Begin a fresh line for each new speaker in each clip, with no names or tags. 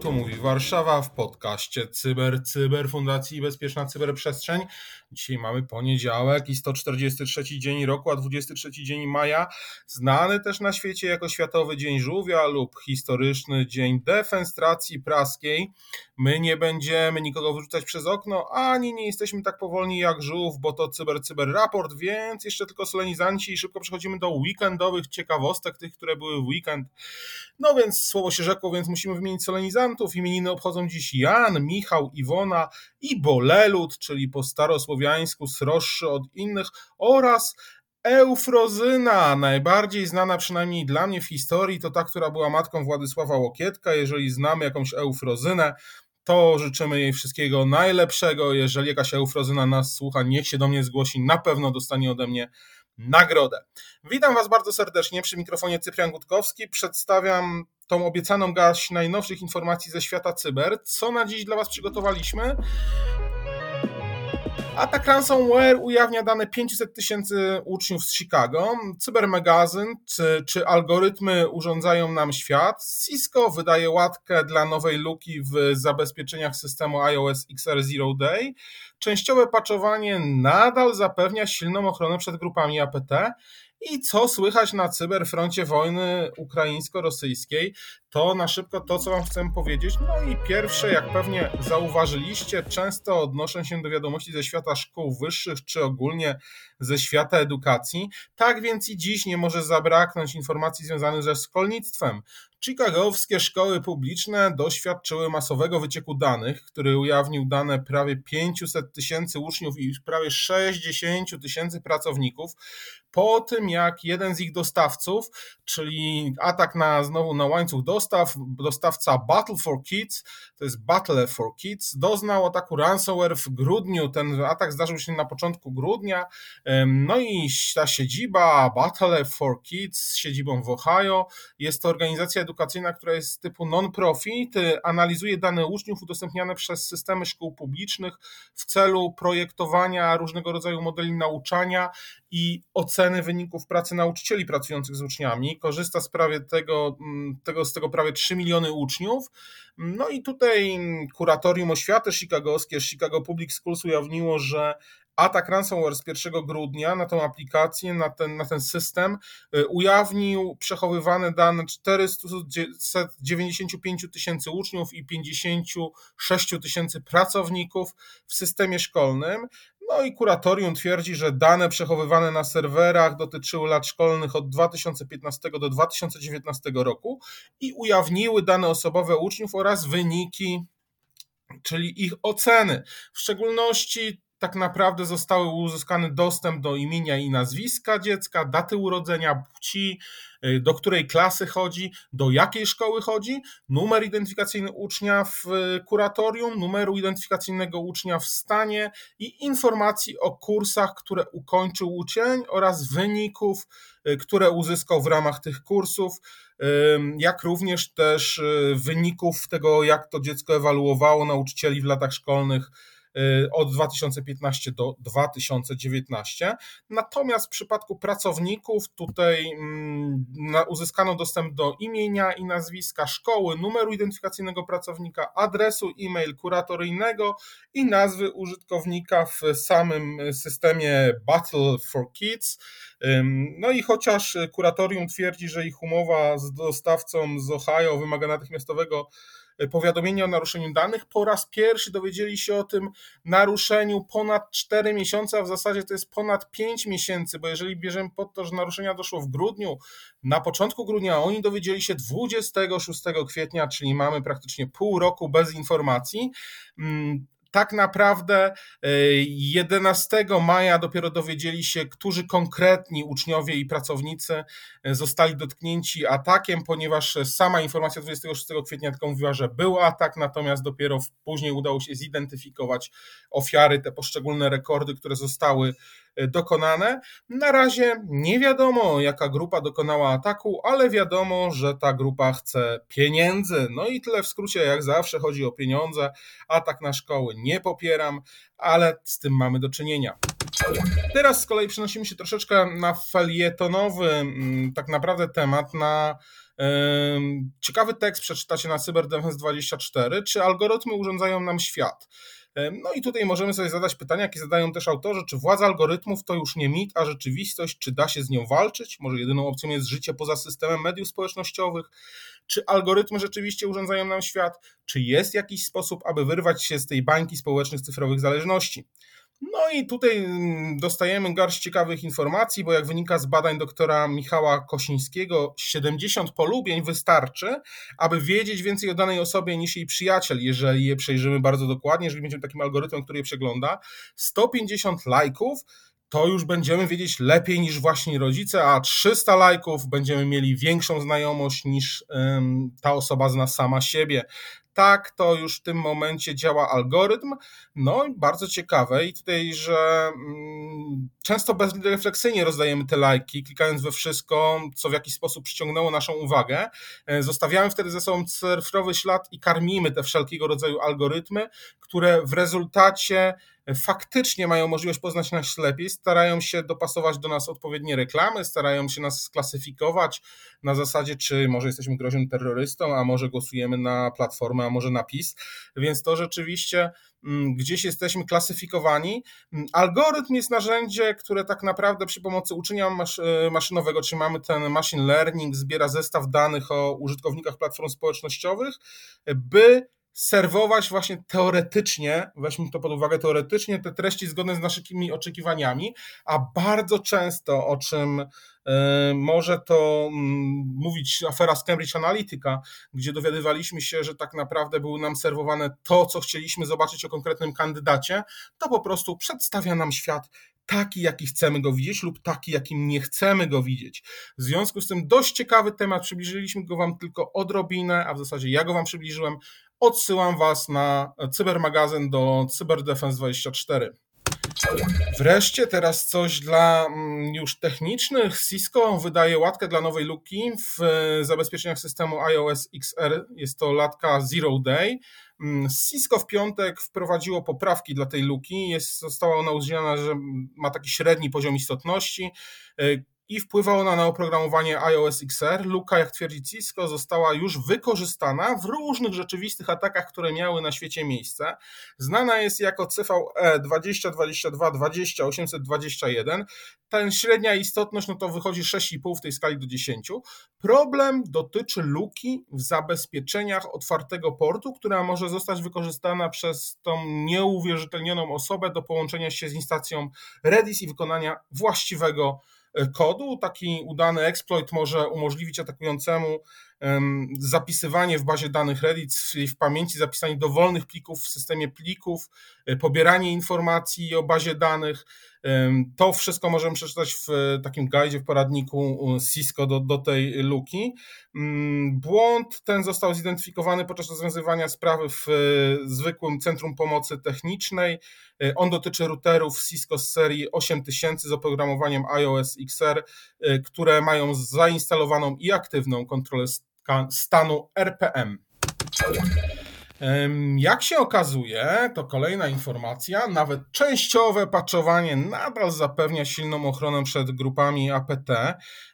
Tu mówi Warszawa w podcaście Cyber, Cyber Fundacji Bezpieczna Cyberprzestrzeń. Dzisiaj mamy poniedziałek i 143 dzień roku, a 23 dzień maja, znany też na świecie jako Światowy Dzień Żółwia lub historyczny Dzień Defenstracji Praskiej. My nie będziemy nikogo wyrzucać przez okno, ani nie jesteśmy tak powolni jak żółw, bo to Cyber Cyber Raport, więc jeszcze tylko solenizanci i szybko przechodzimy do weekendowych ciekawostek, tych, które były w weekend. No więc słowo się rzekło, więc musimy wymienić Imieniny obchodzą dziś Jan, Michał, Iwona i Bolelut, czyli po starosłowiańsku sroższy od innych oraz Eufrozyna, najbardziej znana przynajmniej dla mnie w historii, to ta, która była matką Władysława Łokietka. Jeżeli znamy jakąś Eufrozynę, to życzymy jej wszystkiego najlepszego. Jeżeli jakaś Eufrozyna nas słucha, niech się do mnie zgłosi, na pewno dostanie ode mnie nagrodę. Witam Was bardzo serdecznie przy mikrofonie Cyprian Gutkowski. Przedstawiam tą obiecaną garść najnowszych informacji ze świata cyber. Co na dziś dla Was przygotowaliśmy? Atak ransomware ujawnia dane 500 tysięcy uczniów z Chicago. Cybermagazyn czy, czy algorytmy urządzają nam świat. Cisco wydaje łatkę dla nowej luki w zabezpieczeniach systemu iOS XR Zero Day. Częściowe patchowanie nadal zapewnia silną ochronę przed grupami APT. I co słychać na cyberfroncie wojny ukraińsko-rosyjskiej? To na szybko to, co Wam chcę powiedzieć. No i pierwsze, jak pewnie zauważyliście, często odnoszę się do wiadomości ze świata szkół wyższych, czy ogólnie ze świata edukacji. Tak więc i dziś nie może zabraknąć informacji związanych ze szkolnictwem. Chicagowskie szkoły publiczne doświadczyły masowego wycieku danych, który ujawnił dane prawie 500 tysięcy uczniów i prawie 60 tysięcy pracowników. Po tym, jak jeden z ich dostawców, czyli atak na znowu na łańcuch dostaw, dostawca Battle for Kids, to jest Battle for Kids, doznał ataku ransomware w grudniu. Ten atak zdarzył się na początku grudnia. No i ta siedziba Battle for Kids z siedzibą w Ohio jest to organizacja edukacyjna, która jest typu non-profit, analizuje dane uczniów udostępniane przez systemy szkół publicznych w celu projektowania różnego rodzaju modeli nauczania i oceny wyników pracy nauczycieli pracujących z uczniami. Korzysta z prawie tego, tego, z tego prawie 3 miliony uczniów. No i tutaj kuratorium oświaty chicagowskie, Chicago Public Schools ujawniło, że atak ransomware z 1 grudnia na tą aplikację, na ten, na ten system y, ujawnił przechowywane dane 495 tysięcy uczniów i 56 tysięcy pracowników w systemie szkolnym. No i kuratorium twierdzi, że dane przechowywane na serwerach dotyczyły lat szkolnych od 2015 do 2019 roku i ujawniły dane osobowe uczniów oraz wyniki czyli ich oceny. W szczególności tak naprawdę zostały uzyskany dostęp do imienia i nazwiska dziecka, daty urodzenia, płci, y, do której klasy chodzi, do jakiej szkoły chodzi, numer identyfikacyjny ucznia w y, kuratorium, numeru identyfikacyjnego ucznia w stanie i informacji o kursach, które ukończył uczeń oraz wyników, y, które uzyskał w ramach tych kursów, jak również też wyników tego, jak to dziecko ewaluowało nauczycieli w latach szkolnych od 2015 do 2019. Natomiast w przypadku pracowników tutaj mm, uzyskano dostęp do imienia i nazwiska szkoły, numeru identyfikacyjnego pracownika, adresu e-mail kuratoryjnego i nazwy użytkownika w samym systemie Battle for Kids. No i chociaż kuratorium twierdzi, że ich umowa z dostawcą z Ohio wymaga natychmiastowego powiadomienie o naruszeniu danych. Po raz pierwszy dowiedzieli się o tym naruszeniu ponad 4 miesiące, a w zasadzie to jest ponad 5 miesięcy, bo jeżeli bierzemy pod to, że naruszenia doszło w grudniu, na początku grudnia oni dowiedzieli się 26 kwietnia, czyli mamy praktycznie pół roku bez informacji. Tak naprawdę 11 e, maja dopiero dowiedzieli się, którzy konkretni uczniowie i pracownicy e, zostali dotknięci atakiem, ponieważ sama informacja 26 kwietnia tylko mówiła, że był atak, natomiast dopiero później udało się zidentyfikować ofiary, te poszczególne rekordy, które zostały dokonane. Na razie nie wiadomo, jaka grupa dokonała ataku, ale wiadomo, że ta grupa chce pieniędzy. No i tyle w skrócie, jak zawsze chodzi o pieniądze. Atak na szkoły nie popieram, ale z tym mamy do czynienia. Teraz z kolei przenosimy się troszeczkę na felietonowy, mm, tak naprawdę temat, na ciekawy tekst przeczytacie na CyberDefense24, czy algorytmy urządzają nam świat. No i tutaj możemy sobie zadać pytania, jakie zadają też autorzy, czy władza algorytmów to już nie mit, a rzeczywistość, czy da się z nią walczyć? Może jedyną opcją jest życie poza systemem mediów społecznościowych? Czy algorytmy rzeczywiście urządzają nam świat? Czy jest jakiś sposób, aby wyrwać się z tej bańki społecznych cyfrowych zależności? No i tutaj mm, dostajemy garść ciekawych informacji, bo jak wynika z badań doktora Michała Kosińskiego, 70 polubień wystarczy, aby wiedzieć więcej o danej osobie niż jej przyjaciel, jeżeli je przejrzymy bardzo dokładnie, jeżeli będziemy takim algorytmem, który je przegląda. 150 lajków to już będziemy wiedzieć lepiej niż właśnie rodzice, a 300 lajków będziemy mieli większą znajomość niż ta osoba zna sama siebie tak to już w tym momencie działa algorytm. No i bardzo ciekawe i tutaj, że mm, często bezrefleksyjnie rozdajemy te lajki, klikając we wszystko, co w jakiś sposób przyciągnęło naszą uwagę. E, zostawiamy wtedy ze sobą cyfrowy ślad i karmimy te wszelkiego rodzaju algorytmy, które w rezultacie faktycznie mają możliwość poznać nas lepiej, starają się dopasować do nas odpowiednie reklamy, starają się nas sklasyfikować na zasadzie, czy może jesteśmy groźnym terrorystą, a może głosujemy na platformę, a może na PiS, więc to rzeczywiście mm, gdzieś jesteśmy klasyfikowani. Mm, algorytm jest narzędzie, które tak naprawdę przy pomocy uczenia e, maszynowego, czyli mamy ten machine learning, zbiera zestaw danych o użytkownikach platform społecznościowych, by serwować właśnie teoretycznie, weźmy to pod uwagę, teoretycznie te treści zgodne z naszymi oczekiwaniami, a bardzo często, o czym y, może to mm, mówić afera z Cambridge Analytica, gdzie dowiadywaliśmy się, że tak naprawdę było nam serwowane to, co chcieliśmy zobaczyć o konkretnym kandydacie, to po prostu przedstawia nam świat taki, jaki chcemy go widzieć, lub taki, jakim nie chcemy go widzieć. W związku z tym dość ciekawy temat, przybliżyliśmy go Wam tylko odrobinę, a w zasadzie ja go Wam przybliżyłem. Odsyłam Was na cybermagazyn do CyberDefense24. Wreszcie teraz coś dla mm, już technicznych. Cisco wydaje łatkę dla nowej luki w zabezpieczeniach systemu iOS XR. Jest to latka Zero Day. Mm, Cisco w piątek wprowadziło poprawki dla tej luki. Jest, została ona uznana, że ma taki średni poziom istotności i wpływa ona na oprogramowanie iOS XR. Luka, jak twierdzi Cisco, została już wykorzystana w różnych rzeczywistych atakach, które miały na świecie miejsce. Znana jest jako CVE 2022 20 821. Ten średnia istotność no to wychodzi 6,5 w tej skali do 10. Problem dotyczy luki w zabezpieczeniach otwartego portu, która może zostać wykorzystana przez tą nieuwierzytelnioną osobę do połączenia się z instancją Redis i wykonania właściwego kodu. Taki udany exploit może umożliwić atakującemu zapisywanie w bazie danych Reddit w pamięci, zapisanie dowolnych plików w systemie plików, e, pobieranie informacji o bazie danych. To wszystko możemy przeczytać w takim guidzie, w poradniku Cisco do, do tej luki. Mm, błąd ten został zidentyfikowany podczas rozwiązywania sprawy w e, zwykłym Centrum Pomocy Technicznej. E, on dotyczy routerów Cisco z serii 8000 z oprogramowaniem iOS XR, które mają zainstalowaną i aktywną kontrolę stanu RPM. Jak się okazuje, to kolejna informacja, nawet częściowe patchowanie nadal zapewnia silną ochronę przed grupami APT.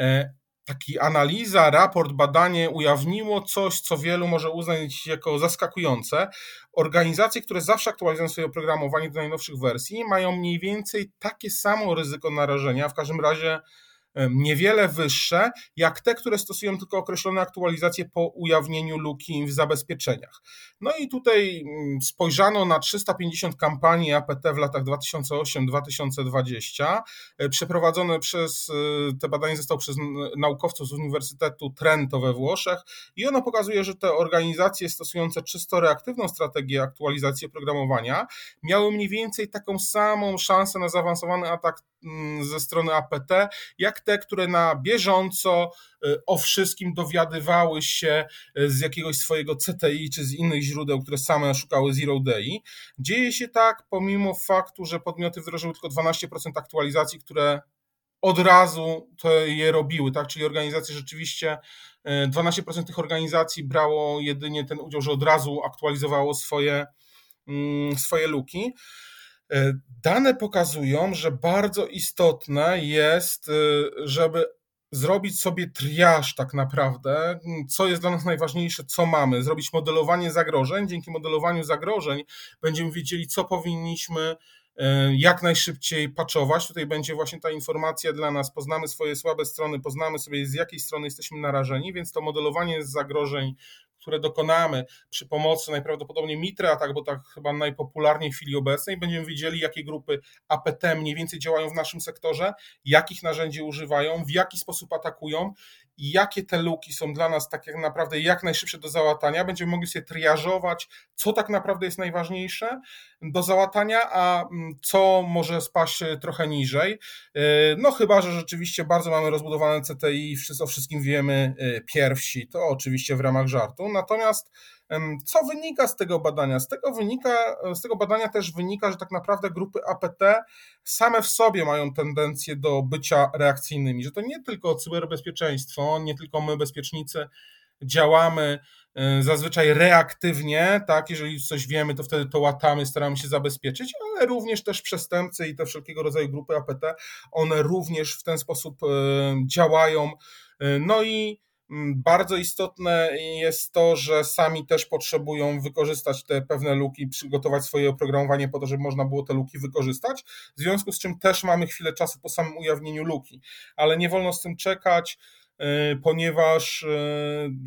E, taki analiza, raport, badanie ujawniło coś, co wielu może uznać jako zaskakujące. Organizacje, które zawsze aktualizują swoje oprogramowanie do najnowszych wersji, mają mniej więcej takie samo ryzyko narażenia, w każdym razie niewiele wyższe, jak te, które stosują tylko określone aktualizacje po ujawnieniu luki w zabezpieczeniach. No i tutaj mm, spojrzano na 350 kampanii APT w latach 2008-2020, e, przeprowadzone przez, e, te badanie zostało przez naukowców z Uniwersytetu Trento we Włoszech i ono pokazuje, że te organizacje stosujące czysto reaktywną strategię aktualizacji oprogramowania miały mniej więcej taką samą szansę na zaawansowany atak ze strony APT, jak te, które na bieżąco o wszystkim dowiadywały się z jakiegoś swojego CTI czy z innych źródeł, które same szukały Zero Day. Dzieje się tak pomimo faktu, że podmioty wdrożyły tylko 12% aktualizacji, które od razu to je robiły, tak? Czyli organizacje rzeczywiście, 12% e, tych organizacji brało jedynie ten udział, że od razu aktualizowało swoje, mm, swoje luki. E, dane pokazują, że bardzo istotne jest, e, żeby zrobić sobie triaż tak naprawdę, co jest dla nas najważniejsze, co mamy, zrobić modelowanie zagrożeń. Dzięki modelowaniu zagrożeń będziemy wiedzieli, co powinniśmy jak najszybciej patchować. Tutaj będzie właśnie ta informacja dla nas. Poznamy swoje słabe strony, poznamy sobie z jakiej strony jesteśmy narażeni, więc to modelowanie zagrożeń, które dokonamy przy pomocy najprawdopodobniej Mitre, a tak, bo tak chyba najpopularniej w chwili obecnej, będziemy wiedzieli, jakie grupy APT mniej więcej działają w naszym sektorze, jakich narzędzi używają, w jaki sposób atakują i jakie te luki są dla nas tak naprawdę jak najszybsze do załatania. Będziemy mogli sobie triażować, co tak naprawdę jest najważniejsze do załatania, a mm, co może spaść e, trochę niżej. E, no chyba, że rzeczywiście bardzo mamy rozbudowane CTI i o wszystkim wiemy e, pierwsi, to oczywiście w ramach żartu. Natomiast co wynika z tego badania? Z tego, wynika, z tego badania też wynika, że tak naprawdę grupy APT same w sobie mają tendencję do bycia reakcyjnymi, że to nie tylko cyberbezpieczeństwo, nie tylko my, bezpiecznicy, działamy e, zazwyczaj reaktywnie, tak, jeżeli coś wiemy, to wtedy to łatamy, staramy się zabezpieczyć, ale również też przestępcy i te wszelkiego rodzaju grupy APT, one również w ten sposób e, działają. E, no i Mm, bardzo istotne jest to, że sami też potrzebują wykorzystać te pewne luki, przygotować swoje oprogramowanie po to, żeby można było te luki wykorzystać. W związku z czym też mamy chwilę czasu po samym ujawnieniu luki, ale nie wolno z tym czekać y, ponieważ y,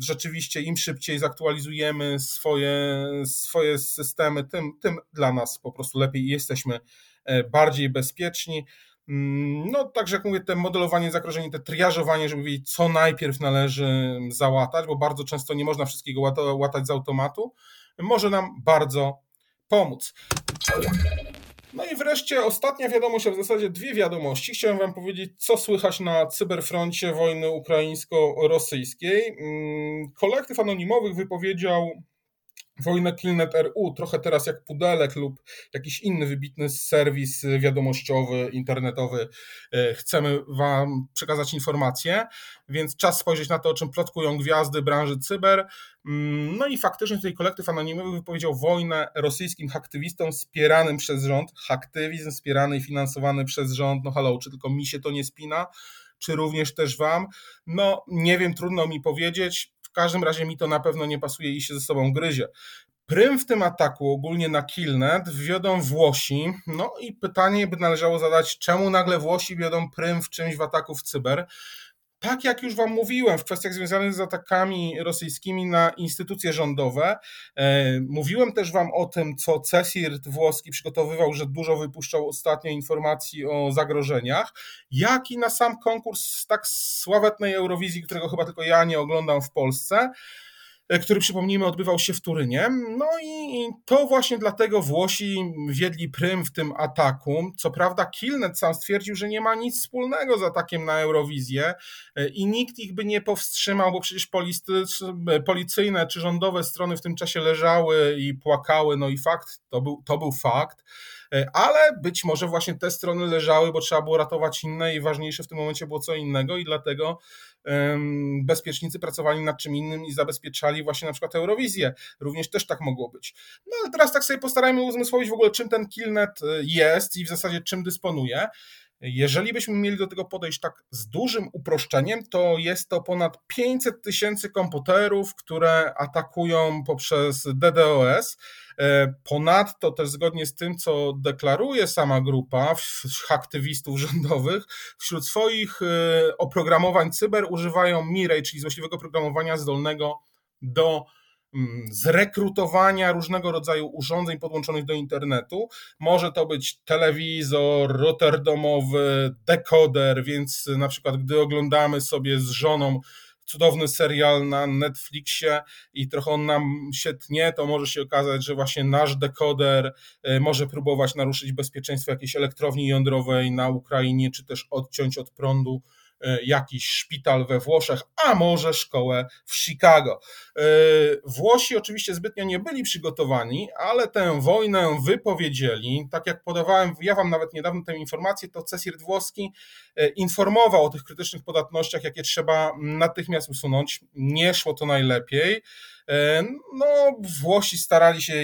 rzeczywiście im szybciej zaktualizujemy swoje, swoje systemy, tym, tym dla nas po prostu lepiej jesteśmy y, bardziej bezpieczni. Mm, no, także jak mówię, te modelowanie zagrożeń, te triażowanie, żeby wiedzieć, co najpierw należy załatać, bo bardzo często nie można wszystkiego łatać z automatu, może nam bardzo pomóc. I wreszcie ostatnia wiadomość, a w zasadzie dwie wiadomości. Chciałem Wam powiedzieć, co słychać na cyberfroncie wojny ukraińsko-rosyjskiej. Mm, kolektyw anonimowych wypowiedział Wojna Killnet.ru, trochę teraz jak Pudelek lub jakiś inny wybitny serwis wiadomościowy, internetowy. E, chcemy Wam przekazać informacje, więc czas spojrzeć na to, o czym plotkują gwiazdy branży cyber. Mm, no i faktycznie tutaj kolektyw anonimowy wypowiedział wojnę rosyjskim aktywistom wspieranym przez rząd. Aktywizm wspierany i finansowany przez rząd. No halo, czy tylko mi się to nie spina? Czy również też Wam? No nie wiem, trudno mi powiedzieć każdym razie mi to na pewno nie pasuje i się ze sobą gryzie. Prym w tym ataku ogólnie na Killnet wiodą Włosi. No i pytanie by należało zadać, czemu nagle Włosi wiodą prym w czymś w ataku w cyber? Tak jak już Wam mówiłem, w kwestiach związanych z atakami rosyjskimi na instytucje rządowe, e, mówiłem też Wam o tym, co CESIRT włoski przygotowywał, że dużo wypuszczał ostatnio informacji o zagrożeniach, jak i na sam konkurs tak sławetnej Eurowizji, którego chyba tylko ja nie oglądam w Polsce. E, który przypomnijmy odbywał się w Turynie. No i to właśnie dlatego Włosi wiedli prym w tym ataku. Co prawda Kilnet sam stwierdził, że nie ma nic wspólnego z atakiem na Eurowizję e, i nikt ich by nie powstrzymał, bo przecież policyjne czy rządowe strony w tym czasie leżały i płakały, no i fakt, to był, to był fakt. E, ale być może właśnie te strony leżały, bo trzeba było ratować inne i ważniejsze w tym momencie było co innego i dlatego bezpiecznicy pracowali nad czym innym i zabezpieczali właśnie na przykład Eurowizję. Również też tak mogło być. No ale teraz tak sobie postarajmy uzmysłowić w ogóle czym ten Killnet e, jest i w zasadzie czym dysponuje. Jeżeli byśmy mieli do tego podejść tak z dużym uproszczeniem, to jest to ponad 500 tysięcy komputerów, które atakują poprzez DDoS. E, ponadto też zgodnie z tym, co deklaruje sama grupa aktywistów rządowych, wśród swoich e, oprogramowań cyber używają Mirai, czyli złośliwego programowania zdolnego do zrekrutowania różnego rodzaju urządzeń podłączonych do internetu. Może to być telewizor, router domowy, dekoder, więc na przykład gdy oglądamy sobie z żoną cudowny serial na Netflixie i trochę on nam się tnie, to może się okazać, że właśnie nasz dekoder może próbować naruszyć bezpieczeństwo jakiejś elektrowni jądrowej na Ukrainie, czy też odciąć od prądu jakiś szpital we Włoszech, a może szkołę w Chicago. E, Włosi oczywiście zbytnio nie byli przygotowani, ale tę wojnę wypowiedzieli. Tak jak podawałem, ja wam nawet niedawno tę informację, to Cesir Włoski e, informował o tych krytycznych podatnościach, jakie trzeba natychmiast usunąć. Nie szło to najlepiej. No, Włosi starali się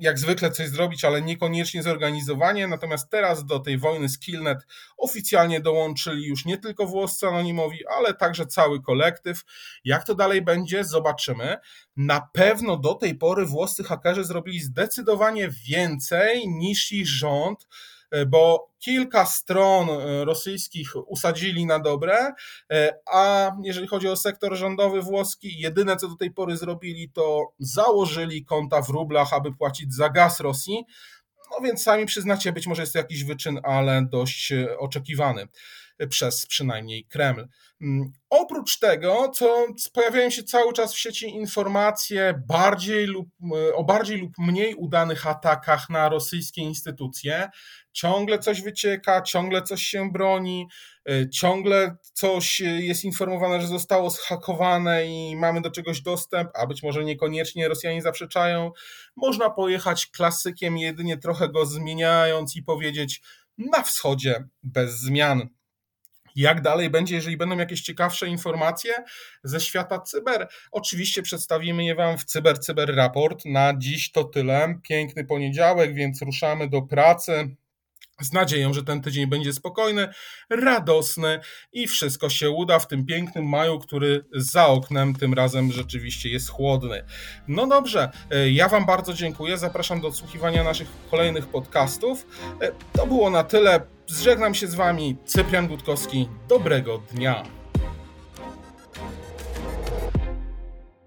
jak zwykle coś zrobić, ale niekoniecznie zorganizowanie. Natomiast teraz do tej wojny z Killnet oficjalnie dołączyli już nie tylko włoscy anonimowi, ale także cały kolektyw. Jak to dalej będzie, zobaczymy. Na pewno do tej pory włoscy hakerzy zrobili zdecydowanie więcej niż ich rząd bo kilka stron e, rosyjskich usadzili na dobre, e, a jeżeli chodzi o sektor rządowy włoski, jedyne co do tej pory zrobili, to założyli konta w rublach, aby płacić za gaz Rosji. No więc sami przyznacie, być może jest to jakiś wyczyn, ale dość oczekiwany przez przynajmniej Kreml. Mm, oprócz tego, co pojawiają się cały czas w sieci informacje bardziej lub, o bardziej lub mniej udanych atakach na rosyjskie instytucje, ciągle coś wycieka, ciągle coś się broni, y, ciągle coś jest informowane, że zostało zhakowane i mamy do czegoś dostęp, a być może niekoniecznie Rosjanie zaprzeczają. Można pojechać klasykiem, jedynie trochę go zmieniając i powiedzieć na wschodzie bez zmian. Jak dalej będzie, jeżeli będą jakieś ciekawsze informacje ze świata cyber? Oczywiście przedstawimy je Wam w Cyber Cyber Raport. Na dziś to tyle. Piękny poniedziałek, więc ruszamy do pracy z nadzieją, że ten tydzień będzie spokojny, radosny i wszystko się uda w tym pięknym maju, który za oknem tym razem rzeczywiście jest chłodny. No dobrze, e, ja Wam bardzo dziękuję. Zapraszam do odsłuchiwania naszych kolejnych podcastów. E, to było na tyle. Zżegnam się z Wami, Cyprian Gutkowski. Dobrego dnia.